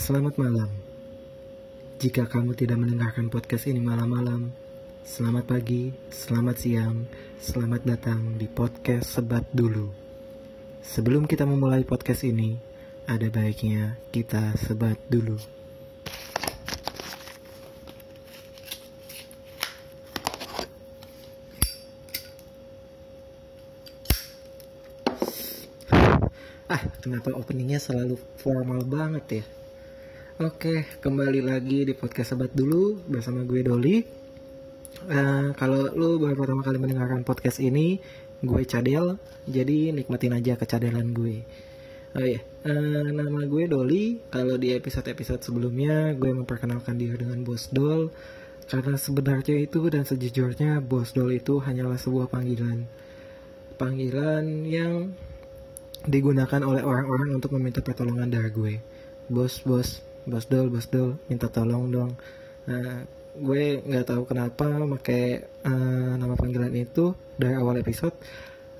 Selamat malam. Jika kamu tidak mendengarkan podcast ini malam-malam, selamat pagi, selamat siang, selamat datang di podcast Sebat dulu. Sebelum kita memulai podcast ini, ada baiknya kita sebat dulu. Ah, kenapa openingnya selalu formal banget ya? Oke, kembali lagi di podcast Sebat dulu bersama gue Doli. Uh, kalau lu baru pertama kali mendengarkan podcast ini, gue Cadel, jadi nikmatin aja kecadelan gue. Oh iya, uh, nama gue Doli. Kalau di episode-episode sebelumnya, gue memperkenalkan diri dengan Bos Dol. Karena sebenarnya itu dan sejujurnya Bos Dol itu hanyalah sebuah panggilan. Panggilan yang digunakan oleh orang-orang untuk meminta pertolongan dari gue. Bos, bos, bos dol, bos dol, minta tolong dong. Nah, gue nggak tahu kenapa pakai uh, nama panggilan itu dari awal episode.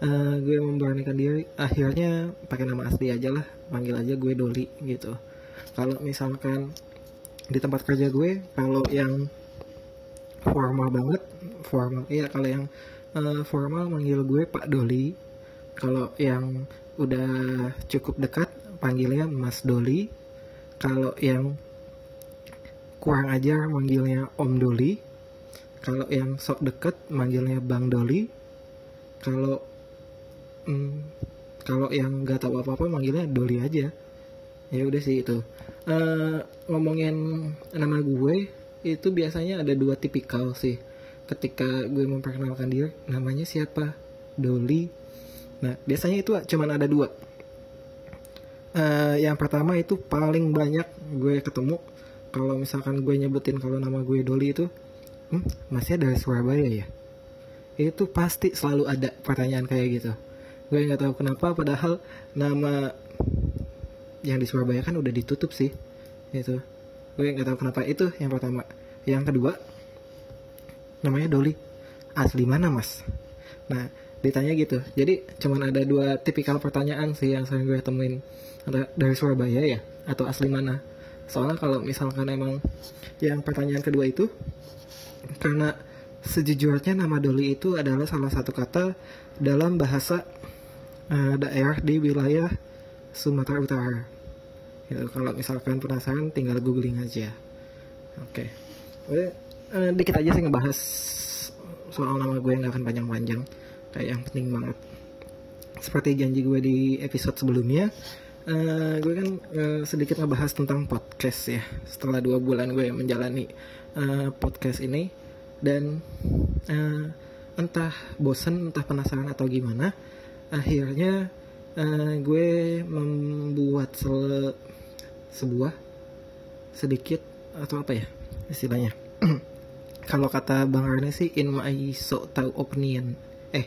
Uh, gue memberanikan diri, akhirnya pakai nama asli aja lah, panggil aja gue Doli gitu. Kalau misalkan di tempat kerja gue, kalau yang formal banget, formal, iya kalau yang uh, formal manggil gue Pak Doli. Kalau yang udah cukup dekat panggilnya Mas Doli kalau yang kurang ajar manggilnya Om Doli. Kalau yang sok deket manggilnya Bang Doli. Kalau hmm, kalau yang nggak tahu apa apa manggilnya Doli aja. Ya udah sih itu. Uh, ngomongin nama gue itu biasanya ada dua tipikal sih. Ketika gue memperkenalkan diri namanya siapa? Doli. Nah, biasanya itu cuma ada dua. Uh, yang pertama itu paling banyak gue ketemu kalau misalkan gue nyebutin kalau nama gue Doli itu, hmm, masih dari Surabaya ya? Itu pasti selalu ada pertanyaan kayak gitu. Gue nggak tahu kenapa, padahal nama yang di Surabaya kan udah ditutup sih. Itu. Gue nggak tahu kenapa itu yang pertama. Yang kedua, namanya Doli. Asli mana mas? Nah, ditanya gitu. Jadi cuman ada dua tipikal pertanyaan sih yang sering gue temuin. Dari Surabaya ya atau asli mana. Soalnya kalau misalkan emang yang pertanyaan kedua itu karena sejujurnya nama Doli itu adalah salah satu kata dalam bahasa uh, daerah di wilayah Sumatera Utara. Gitu, kalau misalkan penasaran tinggal googling aja. Oke. Okay. Uh, dikit aja sih ngebahas soal nama gue nggak akan panjang-panjang kayak yang penting banget. Seperti janji gue di episode sebelumnya uh, gue kan uh, sedikit ngebahas tentang podcast ya setelah dua bulan gue menjalani uh, podcast ini. Dan uh, entah bosen entah penasaran atau gimana akhirnya uh, gue membuat se sebuah sedikit atau apa ya istilahnya? Kalau kata bang Arne sih in my so tahu opinion eh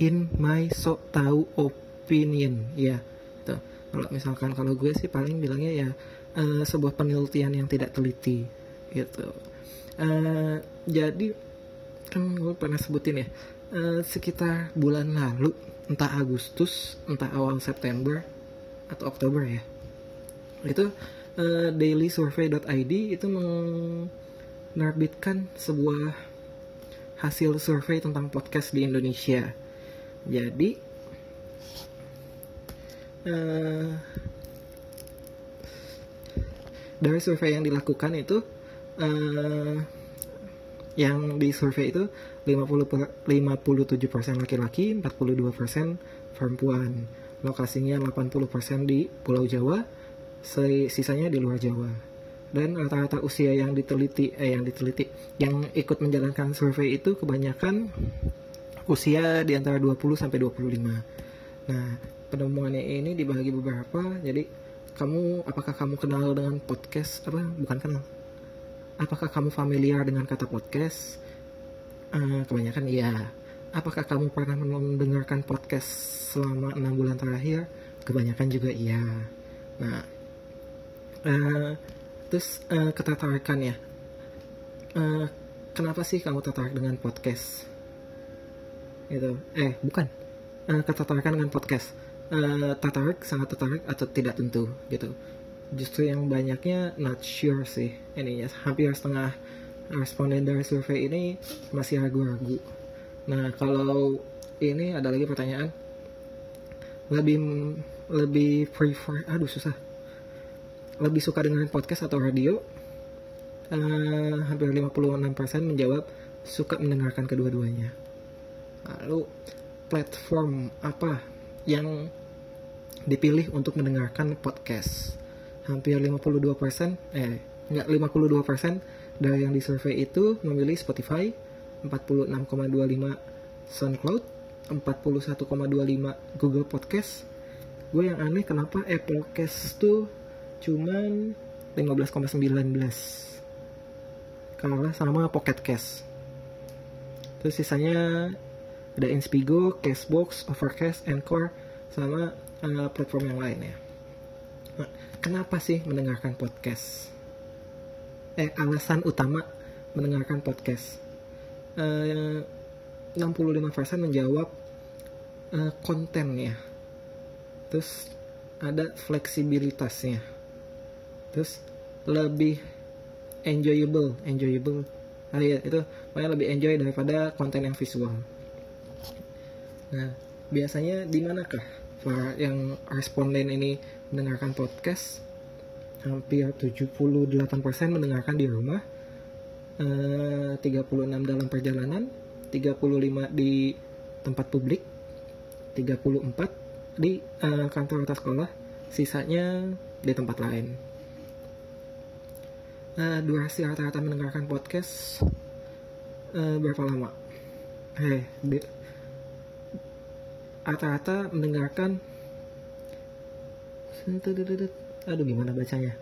in my so tahu opinion ya gitu. kalau misalkan kalau gue sih paling bilangnya ya uh, sebuah penelitian yang tidak teliti gitu uh, jadi kan gue pernah sebutin ya uh, sekitar bulan lalu entah Agustus entah awal September atau Oktober ya itu uh, dailysurvey.id itu menerbitkan sebuah hasil survei tentang podcast di Indonesia. Jadi uh, dari survei yang dilakukan itu uh, yang di survei itu 50 57% laki-laki, 42% perempuan. Lokasinya 80% di Pulau Jawa, sisanya di luar Jawa dan rata-rata usia yang diteliti eh yang diteliti yang ikut menjalankan survei itu kebanyakan usia di antara 20 sampai 25. Nah, penemuannya ini dibagi beberapa. Jadi, kamu apakah kamu kenal dengan podcast apa? Bukan kenal. Apakah kamu familiar dengan kata podcast? Uh, kebanyakan iya. Apakah kamu pernah mendengarkan podcast selama enam bulan terakhir? Kebanyakan juga iya. Nah, uh, terus uh, ketertarikan ya? Uh, kenapa sih kamu tertarik dengan podcast? Gitu. Eh bukan. Uh, ketertarikan dengan podcast. Uh, tertarik sangat tertarik atau tidak tentu gitu. Justru yang banyaknya not sure sih. Ini ya hampir setengah responden dari survei ini masih ragu-ragu. Nah kalau ini ada lagi pertanyaan. Lebih lebih prefer aduh susah lebih suka dengerin podcast atau radio? Uh, hampir 56% menjawab suka mendengarkan kedua-duanya. Lalu platform apa yang dipilih untuk mendengarkan podcast? Hampir 52 persen, eh enggak 52 persen dari yang disurvey itu memilih Spotify, 46,25 SoundCloud, 41,25 Google Podcast. Gue yang aneh kenapa Apple Cast tuh cuman 15,19 kalah sama Pocket Cast. Terus sisanya ada Inspigo, Castbox, Overcast, Anchor, sama uh, platform yang lain ya kenapa sih mendengarkan podcast? Eh, alasan utama mendengarkan podcast. Eh, 65% menjawab eh, kontennya. Terus ada fleksibilitasnya. Terus lebih enjoyable, enjoyable. Ah iya, itu makanya lebih enjoy daripada konten yang visual. Nah, biasanya di manakah para yang responden ini mendengarkan podcast hampir 78% mendengarkan di rumah eh, 36 dalam perjalanan 35 di tempat publik 34 di eh, kantor atau sekolah sisanya di tempat lain eh, durasi rata-rata mendengarkan podcast eh, berapa lama? Eh rata-rata mendengarkan aduh gimana bacanya?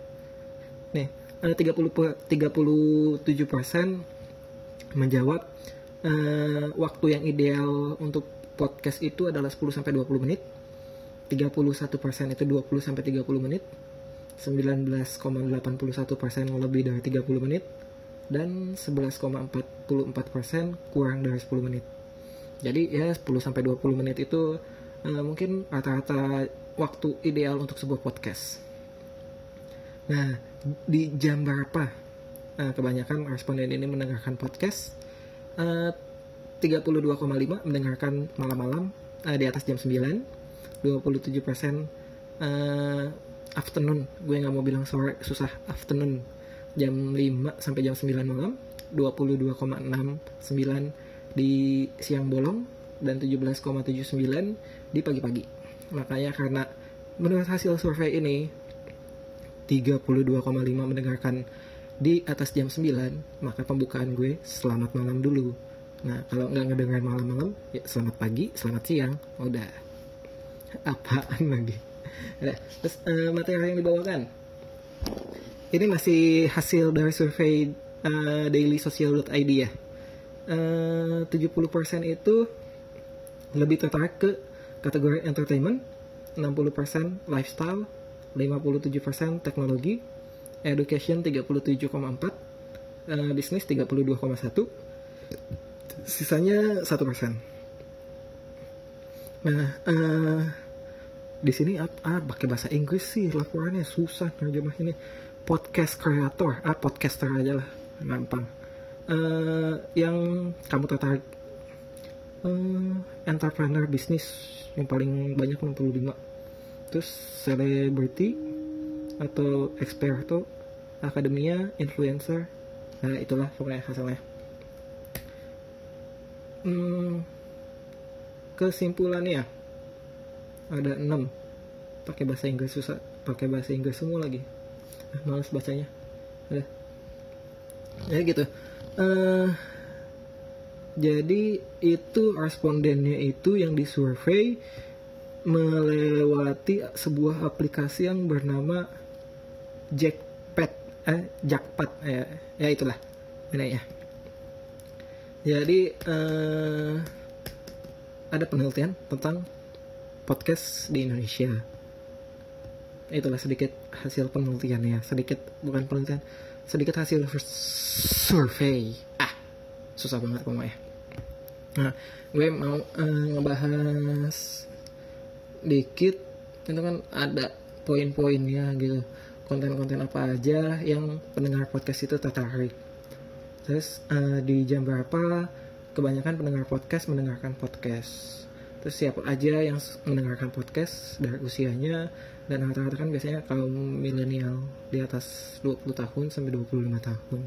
Nih ada 30 37 persen menjawab uh, waktu yang ideal untuk podcast itu adalah 10 sampai 20 menit. 31 persen itu 20 sampai 30 menit 19,81 persen lebih dari 30 menit dan 11,44 persen kurang dari 10 menit jadi ya 10 sampai 20 menit itu uh, mungkin rata-rata waktu ideal untuk sebuah podcast. Nah, di jam berapa uh, kebanyakan responden ini mendengarkan podcast? Uh, 32,5 mendengarkan malam-malam uh, di atas jam 9. 27 persen uh, afternoon. Gue nggak mau bilang sore, susah afternoon. Jam 5 sampai jam 9 malam. 22,69 di siang bolong dan 17,79 di pagi-pagi makanya karena menurut hasil survei ini 32,5 mendengarkan di atas jam 9 maka pembukaan gue selamat malam dulu nah kalau nggak ngedengar malam-malam ya selamat pagi selamat siang udah apaan lagi nah, terus uh, materi yang dibawakan? Ini masih hasil dari survei uh, dailysocial.id ya. Uh, 70% itu lebih tertarik ke kategori entertainment, 60% lifestyle, 57% teknologi, education 37,4, uh, bisnis 32,1, sisanya 1%. Nah, uh, di sini ah, pakai bahasa Inggris sih laporannya. Susah terjemah ini. Podcast creator ah podcaster aja lah. Gampang. Uh, yang kamu tertarik? Uh, entrepreneur bisnis yang paling banyak 65 terus celebrity atau experto akademia influencer. Nah itulah pokoknya hasilnya hmm, kesimpulannya ada 6 pakai bahasa Inggris susah. Pakai bahasa Inggris semua lagi. Ah, males bacanya. Ya gitu. Uh, jadi itu respondennya itu yang disurvey melewati sebuah aplikasi yang bernama Jackpad eh Jackpad ya, ya itulah ini ya. Jadi eh, ada penelitian tentang podcast di Indonesia. Itulah sedikit hasil penelitiannya, sedikit bukan penelitian, sedikit hasil survei. Ah, susah banget pokoknya. Nah, gue mau uh, ngebahas dikit itu kan ada poin-poinnya gitu. konten-konten apa aja yang pendengar podcast itu tertarik terus uh, di jam berapa kebanyakan pendengar podcast mendengarkan podcast terus siapa aja yang mendengarkan podcast dari usianya dan rata-rata kan biasanya kaum milenial di atas 20 tahun sampai 25 tahun.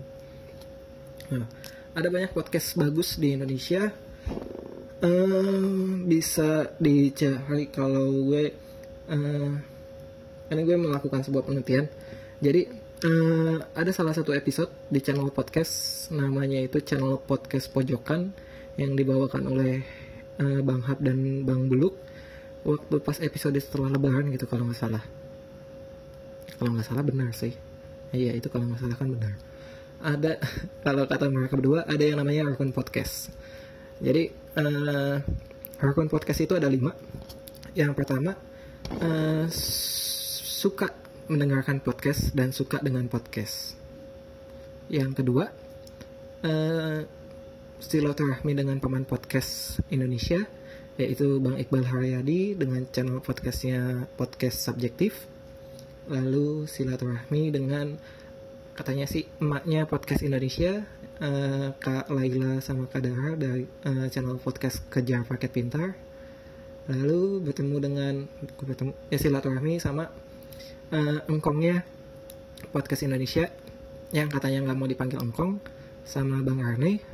Nah ada banyak podcast bagus di Indonesia. Um, bisa dicari kalau gue uh, ini gue melakukan sebuah penelitian. Jadi uh, ada salah satu episode di channel podcast namanya itu channel podcast pojokan yang dibawakan oleh uh, Bang Hap dan Bang Buluk waktu pas episode setelah lebaran gitu kalau nggak salah. Kalau nggak salah benar sih. Iya itu kalau nggak salah kan benar. Ada kalau kata mereka berdua ada yang namanya Arkun Podcast. Jadi uh, Arkun Podcast itu ada lima. Yang pertama uh, suka mendengarkan podcast dan suka dengan podcast. Yang kedua uh, silaturahmi dengan paman podcast Indonesia yaitu Bang Iqbal Haryadi dengan channel podcastnya podcast subjektif. Lalu silaturahmi dengan katanya sih emaknya podcast Indonesia uh, Kak Laila sama Kak Dara dari uh, channel podcast Kejar Paket Pintar. Lalu bertemu dengan bertemu ya silaturahmi sama uh, engkongnya podcast Indonesia yang katanya nggak mau dipanggil engkong sama Bang Arne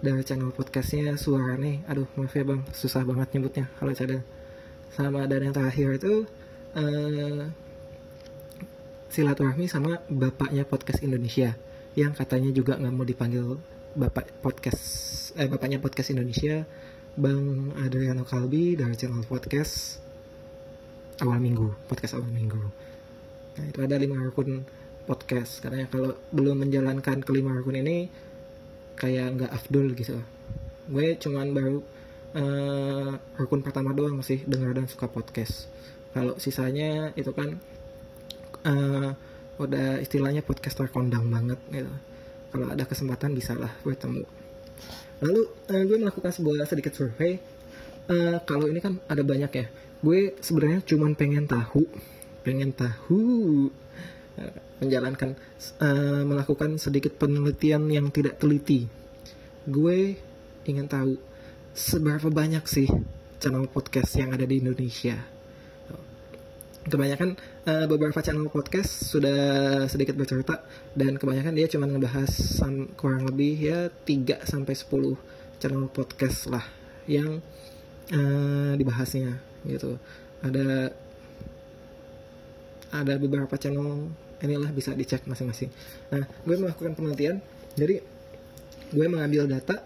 dari channel podcastnya suara nih. Aduh maaf ya bang. Susah banget nyebutnya kalau saya sama dan yang terakhir itu uh, silaturahmi sama bapaknya podcast Indonesia. Yang katanya juga nggak mau dipanggil bapak podcast eh bapaknya podcast Indonesia bang Adriano Kalbi dari channel podcast awal minggu. Podcast awal minggu. Nah itu ada lima akun podcast. Karena kalau belum menjalankan kelima akun ini kayak nggak afdol gitu. Gue cuman baru uh, rukun pertama doang sih dengar dan suka podcast. Kalau sisanya itu kan uh, udah istilahnya podcaster kondang banget gitu. Kalau ada kesempatan bisa lah gue temu. Lalu uh, gue melakukan sebuah sedikit survei. Uh, kalau ini kan ada banyak ya. Gue sebenarnya cuman pengen tahu pengen tahu menjalankan uh, melakukan sedikit penelitian yang tidak teliti. Gue ingin tahu seberapa banyak sih channel podcast yang ada di Indonesia. Kebanyakan uh, beberapa channel podcast sudah sedikit bercerita dan kebanyakan dia cuma ngebahas kurang lebih ya 3 sampai 10 channel podcast lah yang uh, dibahasnya gitu. Ada ada beberapa channel inilah bisa dicek masing-masing. Nah, gue melakukan penelitian, jadi gue mengambil data.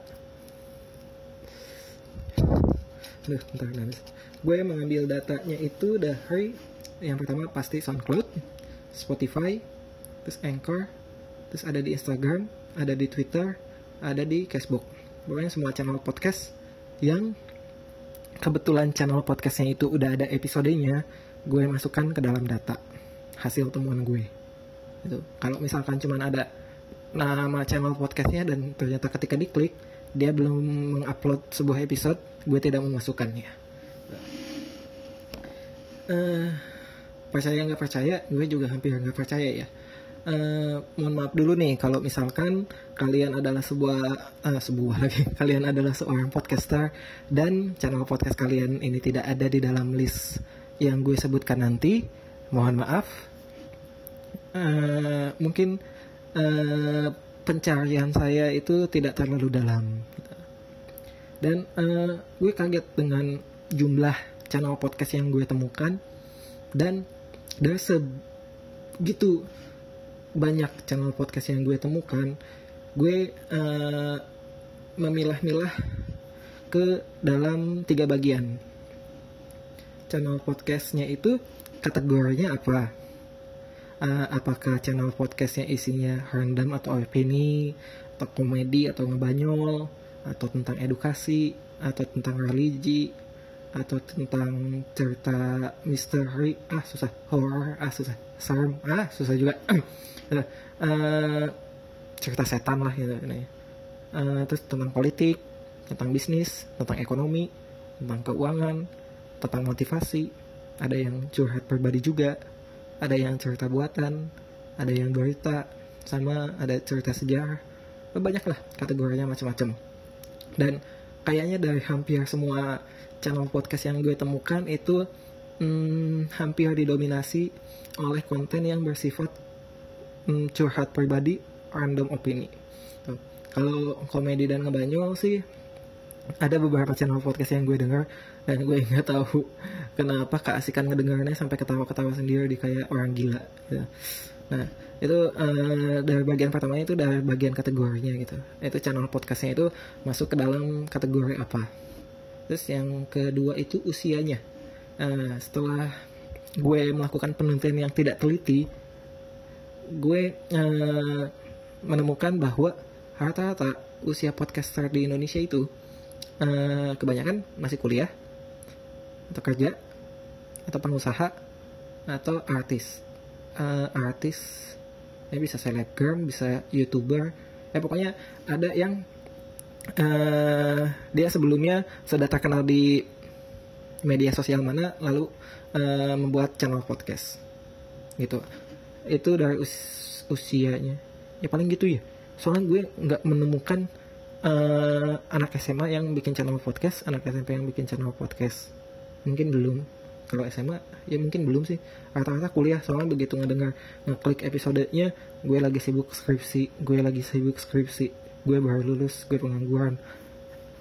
Aduh, bentar, nangis. Gue mengambil datanya itu dari yang pertama pasti SoundCloud, Spotify, terus Anchor, terus ada di Instagram, ada di Twitter, ada di Facebook. Pokoknya semua channel podcast yang kebetulan channel podcastnya itu udah ada episodenya, gue masukkan ke dalam data hasil temuan gue. Gitu. Kalau misalkan cuman ada nama channel podcastnya dan ternyata ketika diklik dia belum mengupload sebuah episode gue tidak memasukkannya. Uh, percaya nggak percaya? Gue juga hampir nggak percaya ya. Uh, mohon maaf dulu nih kalau misalkan kalian adalah sebuah uh, sebuah lagi kalian adalah seorang podcaster dan channel podcast kalian ini tidak ada di dalam list yang gue sebutkan nanti mohon maaf. Uh, mungkin uh, pencarian saya itu tidak terlalu dalam. Dan uh, gue kaget dengan jumlah channel podcast yang gue temukan. Dan dari segitu banyak channel podcast yang gue temukan gue uh, memilah-milah ke dalam tiga bagian channel podcastnya itu kategorinya apa? Uh, apakah channel podcastnya isinya random atau opini atau komedi atau ngebanyol atau tentang edukasi atau tentang religi atau tentang cerita misteri? Ah susah. Horror. Ah susah. Serem. Ah susah juga. Uh, cerita setan lah gitu uh, terus tentang politik tentang bisnis tentang ekonomi tentang keuangan tentang motivasi. Ada yang curhat pribadi juga. Ada yang cerita buatan. Ada yang berita. Sama ada cerita sejarah. Banyak lah kategorinya macam-macam. Dan kayaknya dari hampir semua channel podcast yang gue temukan itu hmm, hampir didominasi oleh konten yang bersifat hmm, curhat pribadi random opini. Kalau komedi dan ngebanyol sih ada beberapa channel podcast yang gue dengar dan gue nggak tahu kenapa keasikan ngedengarnya sampai ketawa-ketawa sendiri di kayak orang gila gitu. nah itu uh, dari bagian pertama itu dari bagian kategorinya gitu. Itu channel podcastnya itu masuk ke dalam kategori apa. Terus yang kedua itu usianya. Uh, setelah gue melakukan penelitian yang tidak teliti gue uh, menemukan bahwa rata-rata usia podcaster di Indonesia itu uh, kebanyakan masih kuliah atau kerja atau pengusaha atau artis. Uh, artis ya bisa selebgram bisa youtuber. Ya pokoknya ada yang uh, dia sebelumnya sudah terkenal di media sosial mana lalu uh, membuat channel podcast. Gitu. Itu dari us usianya. Ya paling gitu ya. Soalnya gue nggak menemukan uh, anak SMA yang bikin channel podcast anak SMP yang bikin channel podcast mungkin belum. Kalau SMA ya mungkin belum sih. Rata-rata kuliah soalnya begitu ngedengar ngeklik episodenya gue lagi sibuk skripsi gue lagi sibuk skripsi gue baru lulus gue pengangguran.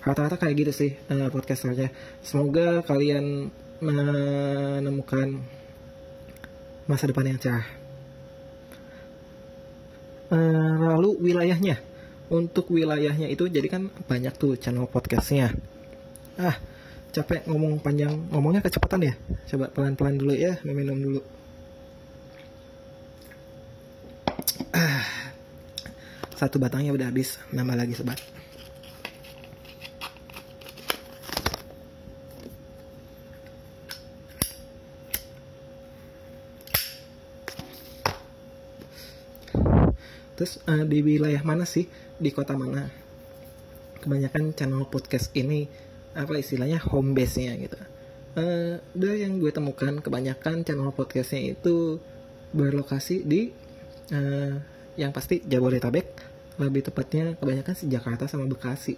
Rata-rata kayak gitu sih uh, podcasternya. Semoga kalian menemukan masa depan yang cerah. Uh, lalu wilayahnya. Untuk wilayahnya itu jadi kan banyak tuh channel podcastnya. Ah capek ngomong panjang. Ngomongnya kecepatan ya? Coba pelan-pelan dulu ya minum dulu. Ah, satu batangnya udah habis nambah lagi sobat Terus uh, di wilayah mana sih? Di kota mana? Kebanyakan channel podcast ini apa istilahnya home base nya gitu. Uh, dari yang gue temukan kebanyakan channel podcastnya itu berlokasi di uh, yang pasti Jabodetabek lebih tepatnya kebanyakan sih Jakarta sama Bekasi.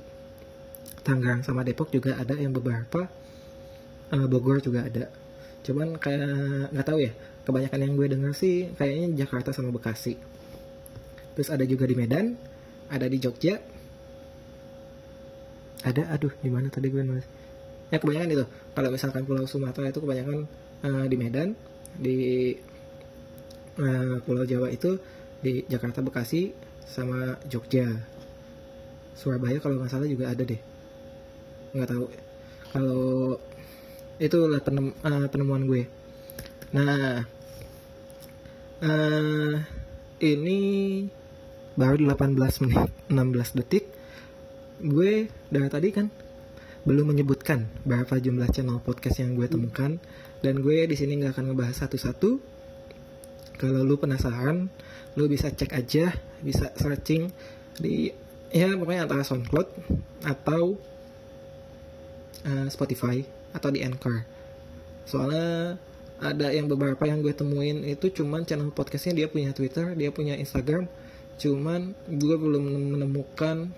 Tangerang sama Depok juga ada yang beberapa uh, Bogor juga ada. Cuman kayak nggak tahu ya kebanyakan yang gue dengar sih kayaknya Jakarta sama Bekasi. Terus ada juga di Medan ada di Jogja ada aduh di mana tadi gue nulis? Ya kebanyakan itu. Kalau misalkan Pulau Sumatera itu kebanyakan uh, di Medan di uh, Pulau Jawa itu di Jakarta Bekasi sama Jogja. Surabaya kalau nggak salah juga ada deh. Nggak tahu. Kalau itu lah penem, uh, penemuan gue. Nah uh, ini baru 18 menit 16 detik gue dari tadi kan belum menyebutkan berapa jumlah channel podcast yang gue temukan dan gue di sini nggak akan ngebahas satu-satu. Kalau lu penasaran, lu bisa cek aja, bisa searching di ya pokoknya antara SoundCloud atau uh, Spotify atau di Anchor. Soalnya ada yang beberapa yang gue temuin itu cuman channel podcastnya dia punya Twitter, dia punya Instagram, cuman gue belum menemukan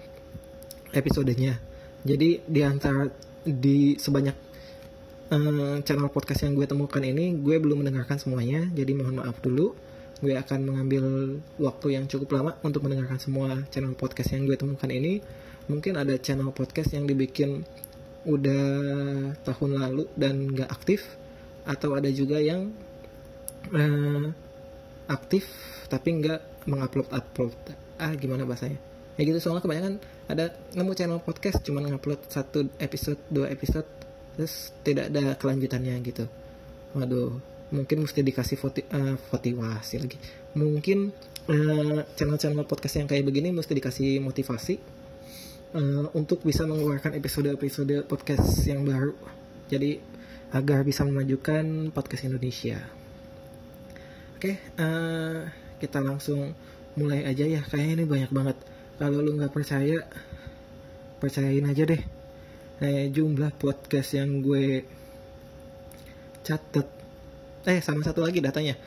episodenya. Jadi di antara di sebanyak uh, channel podcast yang gue temukan ini, gue belum mendengarkan semuanya. Jadi mohon maaf dulu. Gue akan mengambil waktu yang cukup lama untuk mendengarkan semua channel podcast yang gue temukan ini. Mungkin ada channel podcast yang dibikin udah tahun lalu dan gak aktif, atau ada juga yang uh, aktif tapi nggak mengupload upload ah gimana bahasanya ya gitu soalnya kebanyakan ada nemu channel podcast cuman ngupload satu episode dua episode terus tidak ada kelanjutannya gitu. Waduh mungkin mesti dikasih voti, uh, motivasi lagi. Mungkin channel channel-channel podcast yang kayak begini mesti dikasih motivasi uh, untuk bisa mengeluarkan episode-episode podcast yang baru. Jadi agar bisa memajukan podcast Indonesia. Oke okay, uh, kita langsung mulai aja ya. Kayaknya ini banyak banget kalau lu nggak percaya percayain aja deh eh, jumlah podcast yang gue catet eh sama satu lagi datanya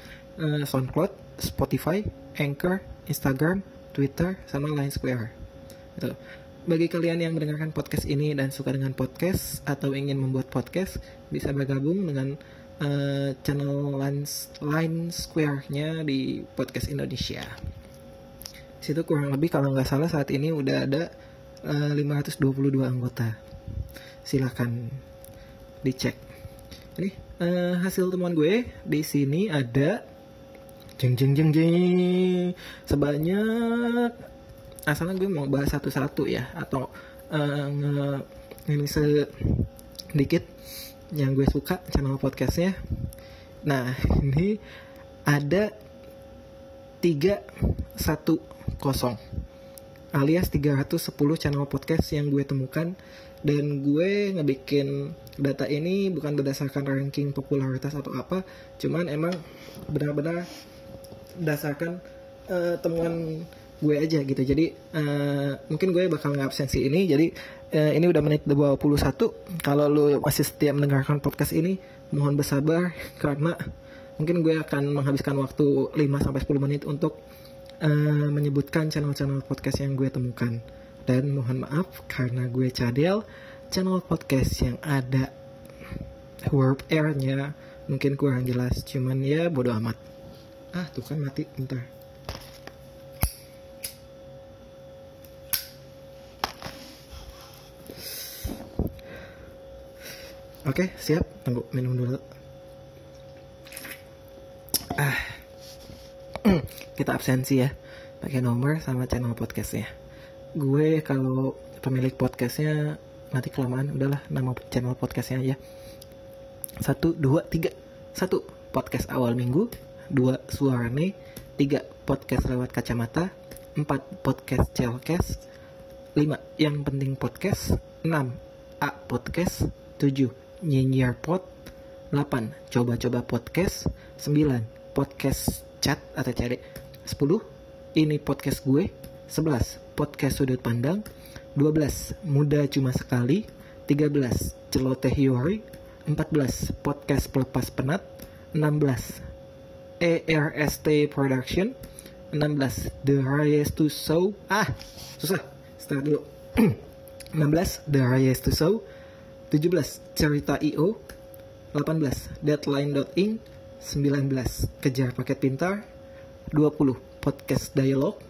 uh, SoundCloud, Spotify, Anchor, Instagram, Twitter, sama Line Square. Gitu. Bagi kalian yang mendengarkan podcast ini dan suka dengan podcast atau ingin membuat podcast, bisa bergabung dengan uh, channel Line, Line Square-nya di Podcast Indonesia. Situ kurang lebih kalau nggak salah saat ini udah ada uh, 522 anggota. Silakan dicek. Ini uh, hasil temuan gue di sini ada jeng jeng jeng jeng sebanyak asalnya gue mau bahas satu-satu ya atau uh, ini sedikit yang gue suka channel podcastnya nah ini ada tiga satu kosong alias 310 channel podcast yang gue temukan. Dan gue ngebikin data ini bukan berdasarkan ranking popularitas atau apa cuman emang benar-benar berdasarkan uh, temuan gue aja gitu. Jadi uh, mungkin gue bakal ngabsensi ini. Jadi uh, ini udah menit 21 kalau lu masih setia mendengarkan podcast ini mohon bersabar karena mungkin gue akan menghabiskan waktu 5 sampai 10 menit untuk uh, menyebutkan channel-channel podcast yang gue temukan. Dan mohon maaf karena gue cadel channel podcast yang ada word airnya mungkin kurang jelas. Cuman ya bodo amat. Ah tuh kan mati. Bentar. Oke, siap. Tunggu minum dulu. Ah. Kita absensi ya. Pakai nomor sama channel podcastnya. Gue kalau pemilik podcastnya nanti kelamaan udahlah nama channel podcastnya aja. Satu, dua, tiga. Satu, podcast awal minggu. Dua, suarane. Tiga, podcast lewat kacamata. Empat, podcast chelcast. Lima, yang penting podcast. Enam, A podcast. Tujuh, Nyinyir Pod 8. Coba-coba podcast 9. Podcast chat atau cari 10. Ini podcast gue 11. Podcast sudut pandang 12. Muda cuma sekali 13. Celoteh Yori 14. Podcast pelepas penat 16. ERST Production 16. The Rise to Show Ah, susah Start dulu 16. The Rise to Show 17. Cerita IO 18. Deadline.in 19. Kejar paket pintar 20. Podcast dialog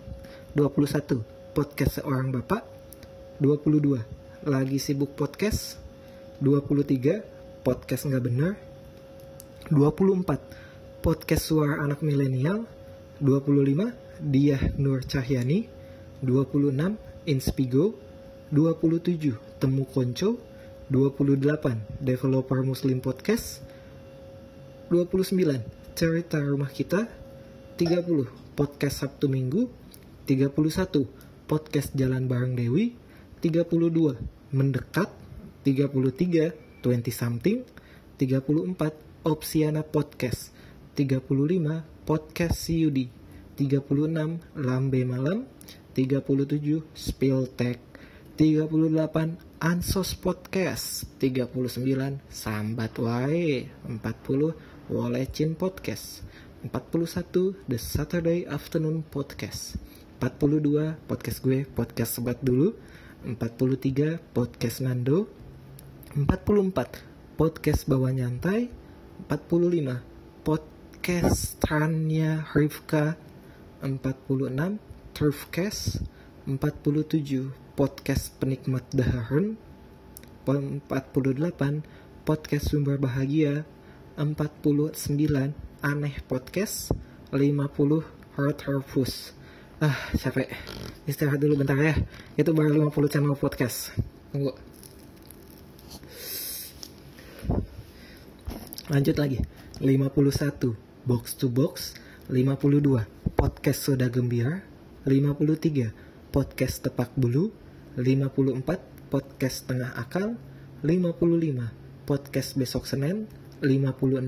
21. Podcast seorang bapak 22. Lagi sibuk podcast 23. Podcast nggak bener 24. Podcast suara anak milenial 25. Dia Nur Cahyani 26. Inspigo 27. Temu Konco 28 Developer Muslim Podcast 29 Cerita Rumah Kita 30 Podcast Sabtu Minggu 31 Podcast Jalan Bareng Dewi 32 Mendekat 33 20 something 34 Opsiana Podcast 35 Podcast CUD 36 Lambe Malam 37 Spill Tech 38 Ansos Podcast 39 Sambat Wae 40 Wolecin Podcast. 41 The Saturday Afternoon Podcast. 42 podcast gue podcast sebat dulu. 43 podcast Nando. 44 podcast bawa nyantai. 45 podcast Tranya Rivka 46 Turfcast 47 podcast penikmat daharan 48 podcast sumber bahagia 49 aneh podcast 50 heart harvest ah capek. Istirahat dulu bentar ya. Itu baru 50 channel podcast. Tunggu. Lanjut lagi. 51 box to box 52 podcast soda gembira 53 podcast tepak bulu 54 podcast tengah akal 55 podcast besok Senin 56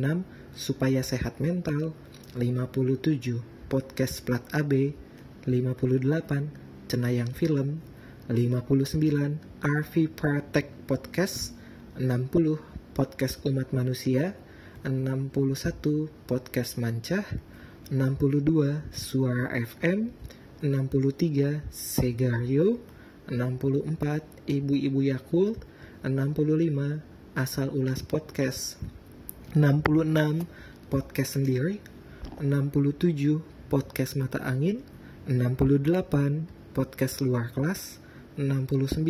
supaya sehat mental 57 podcast plat AB 58 cenayang film 59 RV Pratek Podcast 60 podcast umat manusia 61 podcast mancah 62 Suara FM 63 Segario 64 Ibu-Ibu Yakult 65 Asal Ulas Podcast 66 Podcast Sendiri 67 Podcast Mata Angin 68 Podcast Luar Kelas 69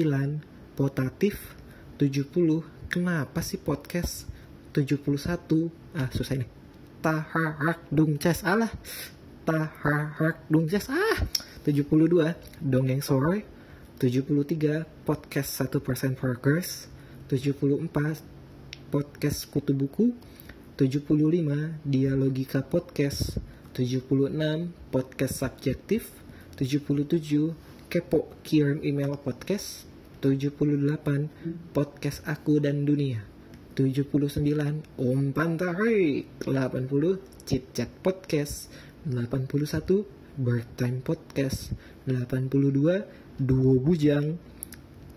Potatif 70 Kenapa sih podcast? 71 Ah susah nih Taharak Dungces Alah. Taharak Dungces Ah. 72 Dongeng Sore 73 Podcast 1% Progress 74 Podcast Kutu Buku 75 Dialogika Podcast 76 Podcast Subjektif 77 Kepo Kirim Email Podcast 78 Podcast Aku dan Dunia 79 Om Pantai 80 Chit Chat Podcast 81 Bird Time Podcast 82 Duo Bujang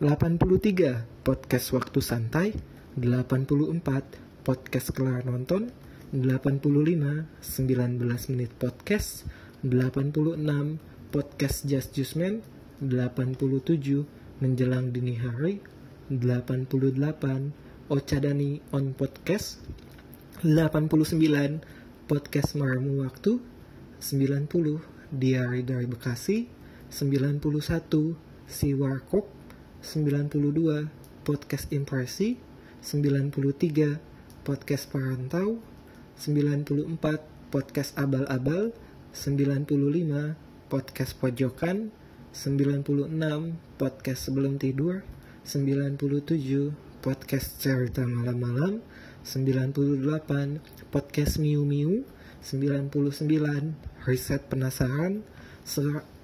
83 Podcast Waktu Santai 84 Podcast Kelar Nonton 85 19 menit podcast 86 podcast Just Jusman 87 menjelang dini hari 88 Ocadani on podcast 89 podcast Maramu Waktu 90 Diary dari Bekasi 91 Si Warkop 92 podcast Impresi 93 podcast Perantau 94 podcast Abal-Abal 95 podcast Pojokan 96 podcast Sebelum Tidur 97 podcast Cerita Malam-Malam 98 podcast Miu Miu 99 Riset Penasaran 100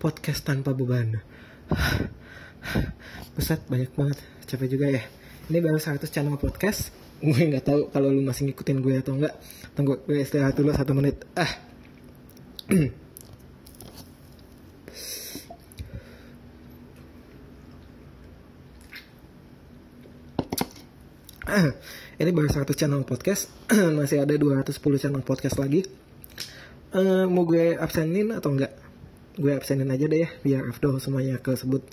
podcast tanpa beban. Buset banyak banget capek juga ya ini baru 100 channel podcast. Gue nggak tahu kalau lu masih ngikutin gue atau enggak tunggu gue istirahat dulu satu menit. Ah. Ini baru 100 channel podcast. Masih ada 210 channel podcast lagi. Uh, mau gue absenin atau enggak gue absenin aja deh ya biar afdol semuanya kesebut.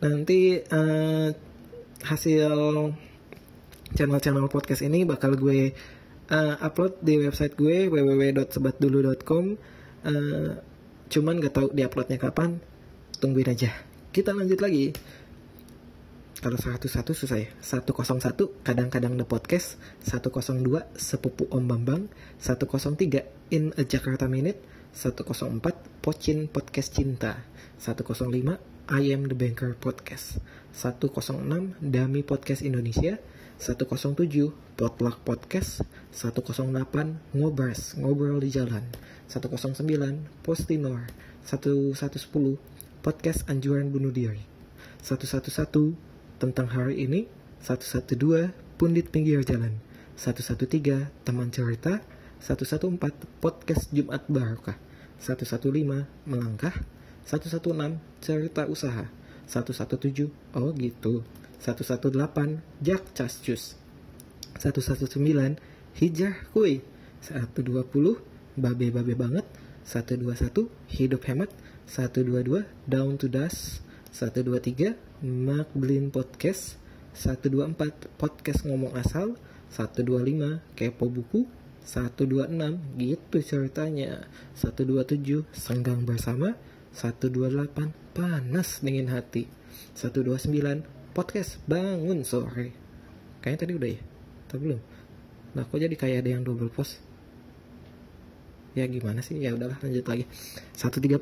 Nanti uh, hasil channel-channel podcast ini bakal gue uh, upload di website gue www.sebatdulu.com uh, cuman gak tahu di uploadnya kapan. Tungguin aja. Kita lanjut lagi. Kalau 101 susah ya. 101 kadang-kadang the podcast. 102 sepupu Om Bambang. 103 in a Jakarta minute. 104 Pocin podcast cinta. 105 I am the banker podcast 106 Dami podcast Indonesia 107 Potluck podcast 108 Ngobras ngobrol di jalan 109 Postinor 1110 podcast anjuran bunuh diri 111 tentang hari ini 112 Pundit Pinggir Jalan 113 Teman Cerita 114 Podcast Jumat Barokah 115 Melangkah 116 Cerita Usaha 117 Oh gitu. 118 Jak Cascus 119 Hijrah Kui. 120 Babe Babe Banget. 121 Hidup Hemat. 122 Down to Dust. 123 Mark Blin Podcast. 124 Podcast Ngomong Asal. 125 Kepo Buku. 126 gitu ceritanya. 127 Senggang Bersama 128 Panas Dingin Hati. 129 Podcast Bangun Sore. Kayaknya tadi udah ya? Tapi belum? Nah kok jadi kayak ada yang double post? Ya gimana sih? Ya udahlah lanjut lagi. 130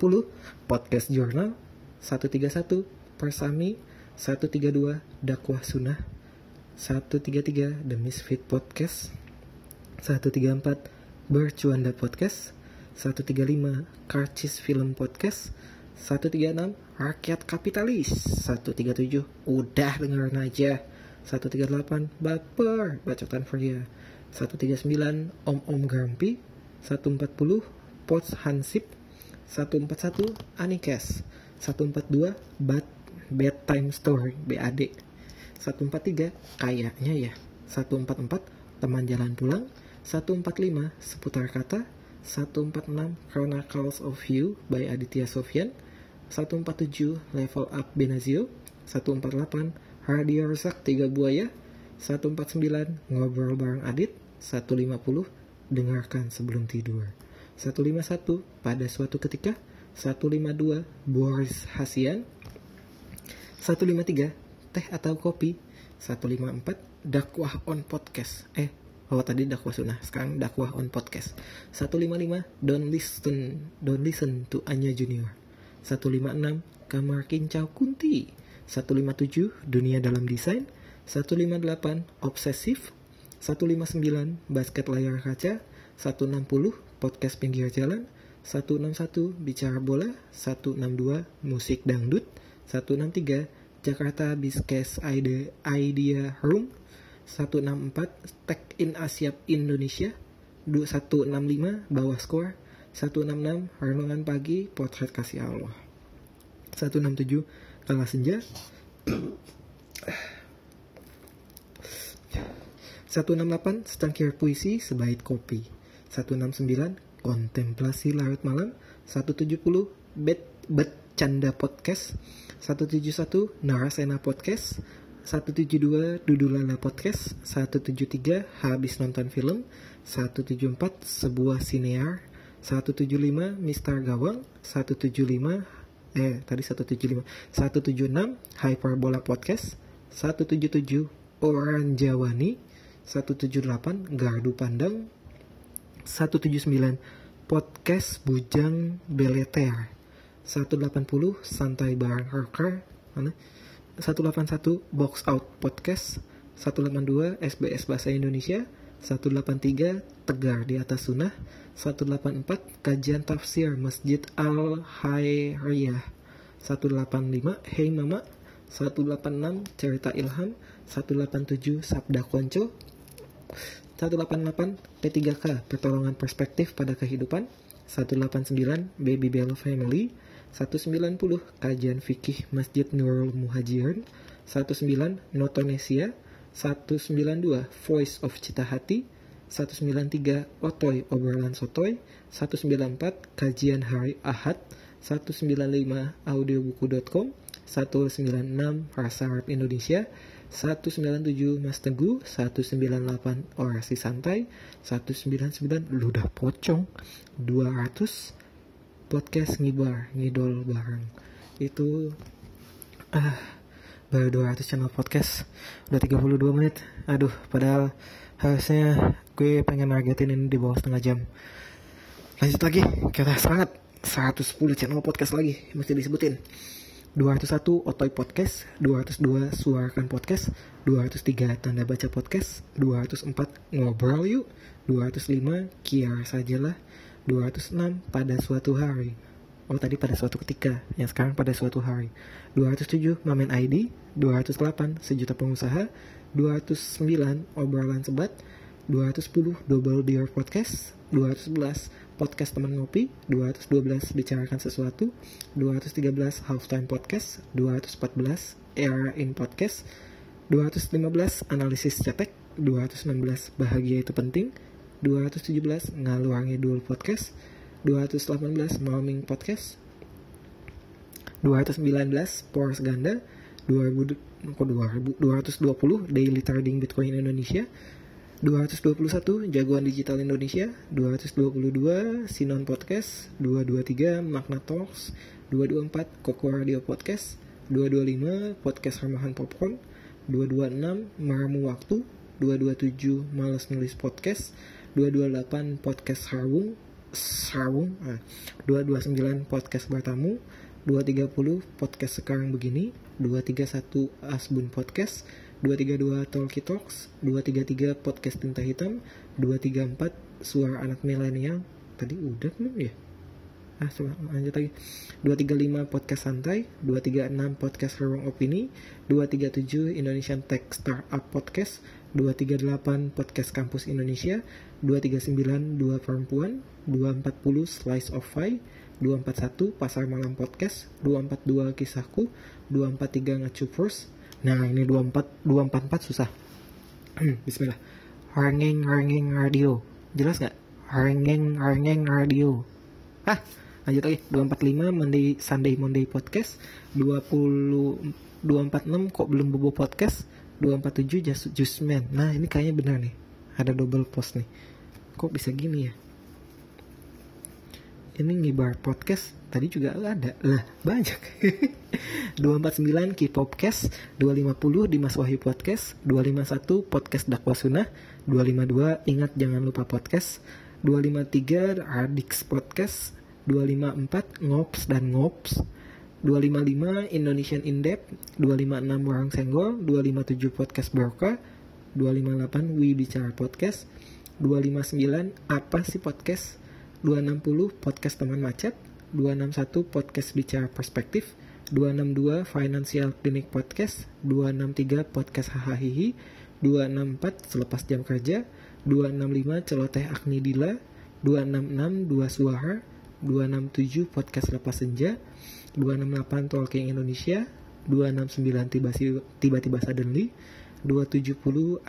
Podcast Journal 131 Persami. 132 Dakwah Sunnah. 133 The Misfit Podcast. 134 Bercuanda Podcast 135 Karcis Film Podcast 136 Rakyat Kapitalis 137 Udah dengerin aja 138 Baper Bacotan for ya 139 Om Om Gampi 140 Pots Hansip 141 Anikes 142 Bat bedtime story BAD 143 kayaknya ya 144 teman jalan pulang 145 Seputar Kata, 146 Chronicles of You by Aditya Sofyan, 147 Level Up Benazio, 148 Radio Rusak Tiga Buaya, 149 Ngobrol Bareng Adit, 150 Dengarkan Sebelum Tidur, 151 Pada Suatu Ketika, 152 Boris Hasian, 153 Teh atau Kopi, 154 Dakwah on Podcast. Eh, Oh tadi dakwah sunnah, sekarang dakwah on podcast. 155 Don't listen, don't listen to Anya Junior. 156 Kamar Kincau Kunti. 157 Dunia dalam Desain. 158 Obsesif. 159 Basket Layar Kaca. 160 Podcast Pinggir Jalan. 161 Bicara Bola. 162 Musik Dangdut. 163 Jakarta Bizcast Idea Room 164 Tech in Asia Indonesia. 2165 bawah skor 166 Renungan Pagi Potret Kasih Allah. 167 Kala Senja. 168 Secangkir Puisi Sebaik Kopi. 169 Kontemplasi Larut Malam. 170 Bet Bet Canda Podcast. 171 Narasena Podcast 172 Dudulala Podcast 173 Habis Nonton Film 174 Sebuah Sinear 175 Mister Gawang 175 Eh tadi 175 176 Hyperbola Podcast 177 Orang Jawani 178 Gardu Pandang 179 Podcast Bujang Beleter 180 Santai Barang Rocker mana 181 Box Out Podcast 182 SBS Bahasa Indonesia 183 Tegar di atas Sunnah 184 Kajian Tafsir Masjid Al-Hairiyah 185 Hey Mama 186 Cerita Ilham 187 Sabda Konco 188 P3K Pertolongan Perspektif pada Kehidupan 189 Baby Bell Family 190 Kajian Fikih Masjid Nurul Muhajirin 19 Notonesia 192 Voice of Cita Hati 193 Otoy Obrolan Sotoy 194 Kajian Hari Ahad 195 audiobuku.com 196 Rasa Arab Indonesia 197 Mas Teguh 198 Orasi Santai 199 Ludah Pocong 200 podcast ngibar ngidol bareng. Itu ah baru 200 channel podcast. Udah 32 menit. Aduh padahal harusnya gue pengen nargetin ini di bawah setengah jam. Lanjut lagi kita semangat. 110 channel podcast lagi mesti disebutin. 201 Otoy Podcast 202 Suarakan Podcast 203 Tanda Baca Podcast 204 Ngobrol Yuk 205 Kiar Sajalah 206 pada suatu hari. Oh tadi pada suatu ketika, yang sekarang pada suatu hari. 207 Mamen ID, 208 Sejuta Pengusaha, 209 Obrolan Sebat, 210 Double Beer Podcast, 211 Podcast Teman Ngopi, 212 Bicarakan Sesuatu, 213 Halftime Podcast, 214 Era in Podcast, 215 Analisis Cetek, 216 Bahagia Itu Penting, 217 Ngaluangi Dul Podcast 218 Malming Podcast 219 Poros Ganda 2000, 220 Daily Trading Bitcoin Indonesia 221 Jagoan Digital Indonesia 222 Sinon Podcast 223 Magna Talks 224 Koko Radio Podcast 225 Podcast Ramahan Popcorn 226 Maramu Waktu 227 Males Nulis Podcast 228 podcast Sarawung Sarawung ah, 229 podcast bertamu 230 podcast sekarang begini 231 Asbun Podcast 232 Talkie Talks 233 podcast tinta hitam 234 suara anak milenial. Tadi udah belum ya? Ah coba lanjut lagi. 235 podcast santai 236 podcast ruang opini 237 Indonesian Tech Startup Podcast 238 podcast kampus Indonesia 239 dua perempuan 240 slice of pie 241 pasar malam podcast 242 kisahku 243 ngecupers nah ini 24 244 susah. Bismillah. Ranging Ranging Radio. Jelas nggak? Rengeng rengeng radio. Ah lanjut lagi. 245 Monday Sunday Monday podcast. 20 246 kok belum bobo podcast? 247 just just man. Nah ini kayaknya benar nih ada double post nih. Kok bisa gini ya? Ini ngibar podcast tadi juga ada. Lah banyak. 249 K-Popcast 250 Dimas Wahyu Podcast 251 Podcast Dakwah Sunnah 252 Ingat Jangan Lupa Podcast 253 Ardix Podcast 254 Ngops dan Ngops 255 Indonesian Indep 256 Warang Senggol 257 Podcast Broker 258 Wi Bicara Podcast 259 Apa sih Podcast 260 Podcast Teman Macet 261 Podcast Bicara Perspektif 262 Financial Clinic Podcast 263 Podcast Hahaha 264 Selepas Jam Kerja 265 Celoteh Agni Dila 266 Dua Suara 267 Podcast Lepas Senja 268 Talking Indonesia 269 Tiba-Tiba Suddenly 270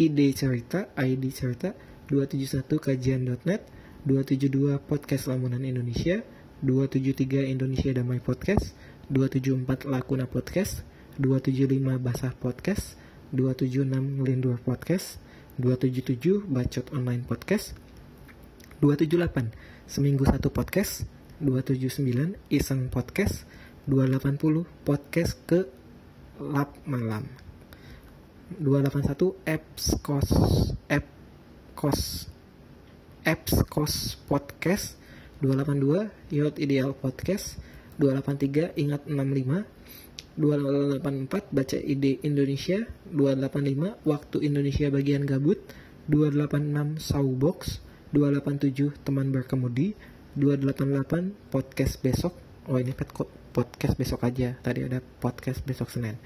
ID Cerita ID Cerita 271 Kajian.net 272 Podcast Lamunan Indonesia 273 Indonesia Damai Podcast 274 Lakuna Podcast 275 Basah Podcast 276 Ngelindur Podcast 277 Bacot Online Podcast 278 Seminggu Satu Podcast 279 Iseng Podcast 280 Podcast ke Lap Malam 281 Apps Kos App Kos Apps Kos Podcast 282 Yacht Ideal Podcast 283 Ingat 65 284 Baca Ide Indonesia 285 Waktu Indonesia Bagian Gabut 286 Sawbox 287 Teman Berkemudi 288 Podcast Besok. Oh ini podcast besok aja. Tadi ada podcast besok Senin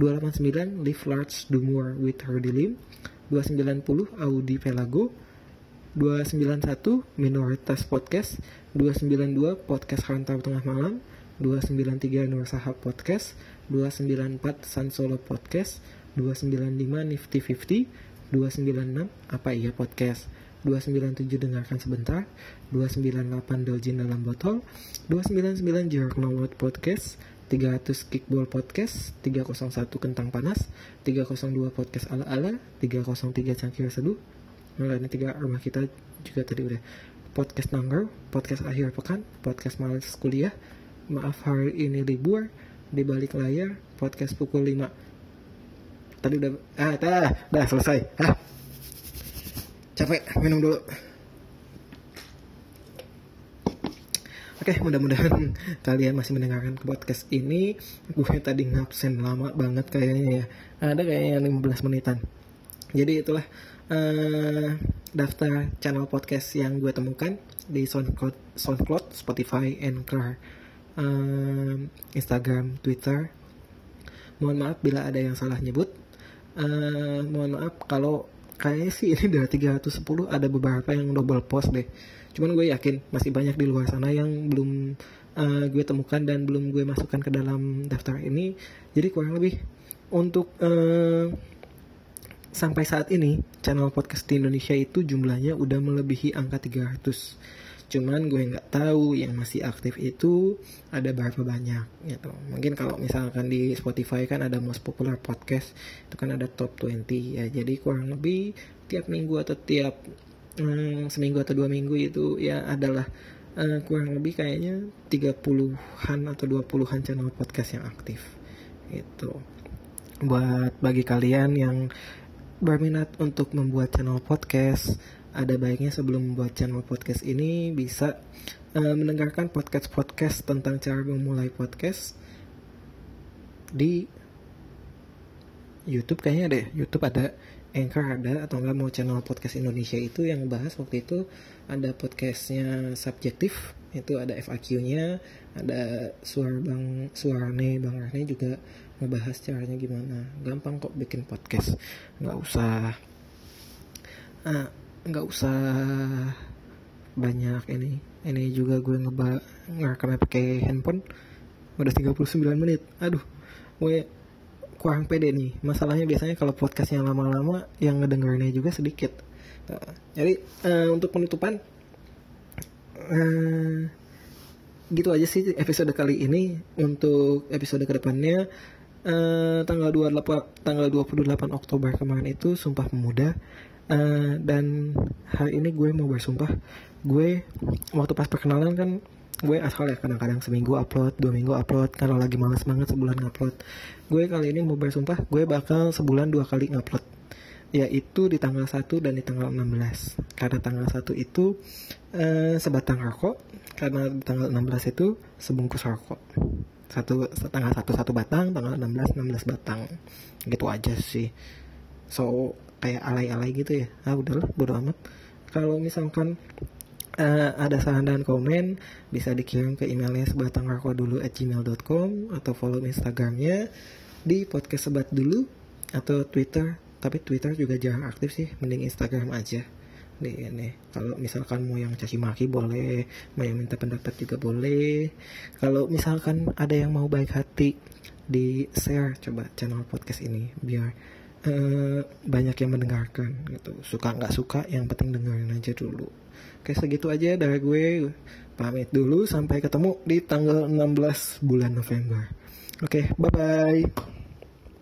289 Live Large Do More with Rudy Lim 290 Audi Pelago 291 Minoritas Podcast 292 Podcast Rantau Tengah Malam 293 Nur Sahab Podcast 294 San Solo Podcast 295 Nifty 50 296 Apa Iya Podcast 297 Dengarkan Sebentar 298 Doljin Dalam Botol 299 Jerk Nomot Podcast 300 Kickball Podcast 301 Kentang Panas 302 Podcast Ala-Ala 303 Cangkir Seduh ini tiga rumah kita juga tadi udah podcast nangger, podcast akhir pekan, podcast malas kuliah, maaf hari ini libur, di balik layar, podcast pukul 5. Tadi udah, ah, dah, dah selesai. Ah. Capek, minum dulu. Oke, mudah-mudahan kalian masih mendengarkan podcast ini. Gue tadi ngabsen lama banget kayaknya ya. Ada kayaknya 15 menitan. Jadi itulah uh, daftar channel podcast yang gue temukan di SoundCloud, SoundCloud Spotify, Anchor, uh, Instagram, Twitter. Mohon maaf bila ada yang salah nyebut. Uh, mohon maaf kalau kayaknya sih ini dari 310 ada beberapa yang double post deh. Cuman gue yakin masih banyak di luar sana yang belum uh, gue temukan dan belum gue masukkan ke dalam daftar ini. Jadi kurang lebih untuk uh, sampai saat ini channel podcast di Indonesia itu jumlahnya udah melebihi angka 300 cuman gue nggak tahu yang masih aktif itu ada berapa banyak gitu. Mungkin kalau misalkan di Spotify kan ada most popular podcast itu kan ada top 20 ya jadi kurang lebih tiap minggu atau tiap hmm, seminggu atau dua minggu itu ya adalah uh, kurang lebih kayaknya 30-an atau 20-an channel podcast yang aktif itu buat bagi kalian yang berminat untuk membuat channel podcast, ada baiknya sebelum membuat channel podcast ini bisa uh, mendengarkan podcast-podcast tentang cara memulai podcast di YouTube kayaknya deh. YouTube ada Anchor ada atau enggak mau channel podcast Indonesia itu yang bahas waktu itu ada podcastnya subjektif itu ada FAQ-nya ada suara bang suarane bang Rane juga ngebahas caranya gimana. Gampang kok bikin podcast. Nggak usah ah, nggak usah banyak ini. Ini juga gue ngeba ngerekam pakai handphone. Udah 39 menit. Aduh gue kurang pede nih. Masalahnya biasanya kalau podcast yang lama-lama yang ngedengerinnya juga sedikit. Gitu jadi uh, untuk penutupan uh, gitu aja sih episode kali ini untuk episode ke depannya uh, tanggal 28 tanggal 28 Oktober kemarin itu Sumpah Pemuda. Uh, dan hari ini gue mau bersumpah. Gue waktu pas perkenalan kan gue asal ya kadang-kadang seminggu upload dua minggu upload. Kalau lagi males banget sebulan ngupload. Gue kali ini mau bersumpah gue bakal sebulan dua kali ngupload. Yaitu di tanggal 1 dan di tanggal 16 karena tanggal 1 itu uh, sebatang rokok. Karena di tanggal 16 itu sebungkus rokok. Satu tanggal satu satu batang tanggal 16 16 batang. Gitu aja sih. So kayak alay-alay gitu ya. Ah udahlah bodo amat. Kalau misalkan uh, ada saran dan komen bisa dikirim ke emailnya sebatang rokok dulu at gmail.com atau follow instagramnya di podcast sebat dulu atau twitter. Tapi Twitter juga jarang aktif sih mending Instagram aja. Di ini kalau misalkan mau yang caci maki boleh mau yang minta pendapat juga boleh. Kalau misalkan ada yang mau baik hati di share coba channel podcast ini biar uh, banyak yang mendengarkan gitu. Suka nggak suka yang penting dengerin aja dulu oke segitu aja dari gue. Pamit dulu sampai ketemu di tanggal 16 bulan November. Oke bye bye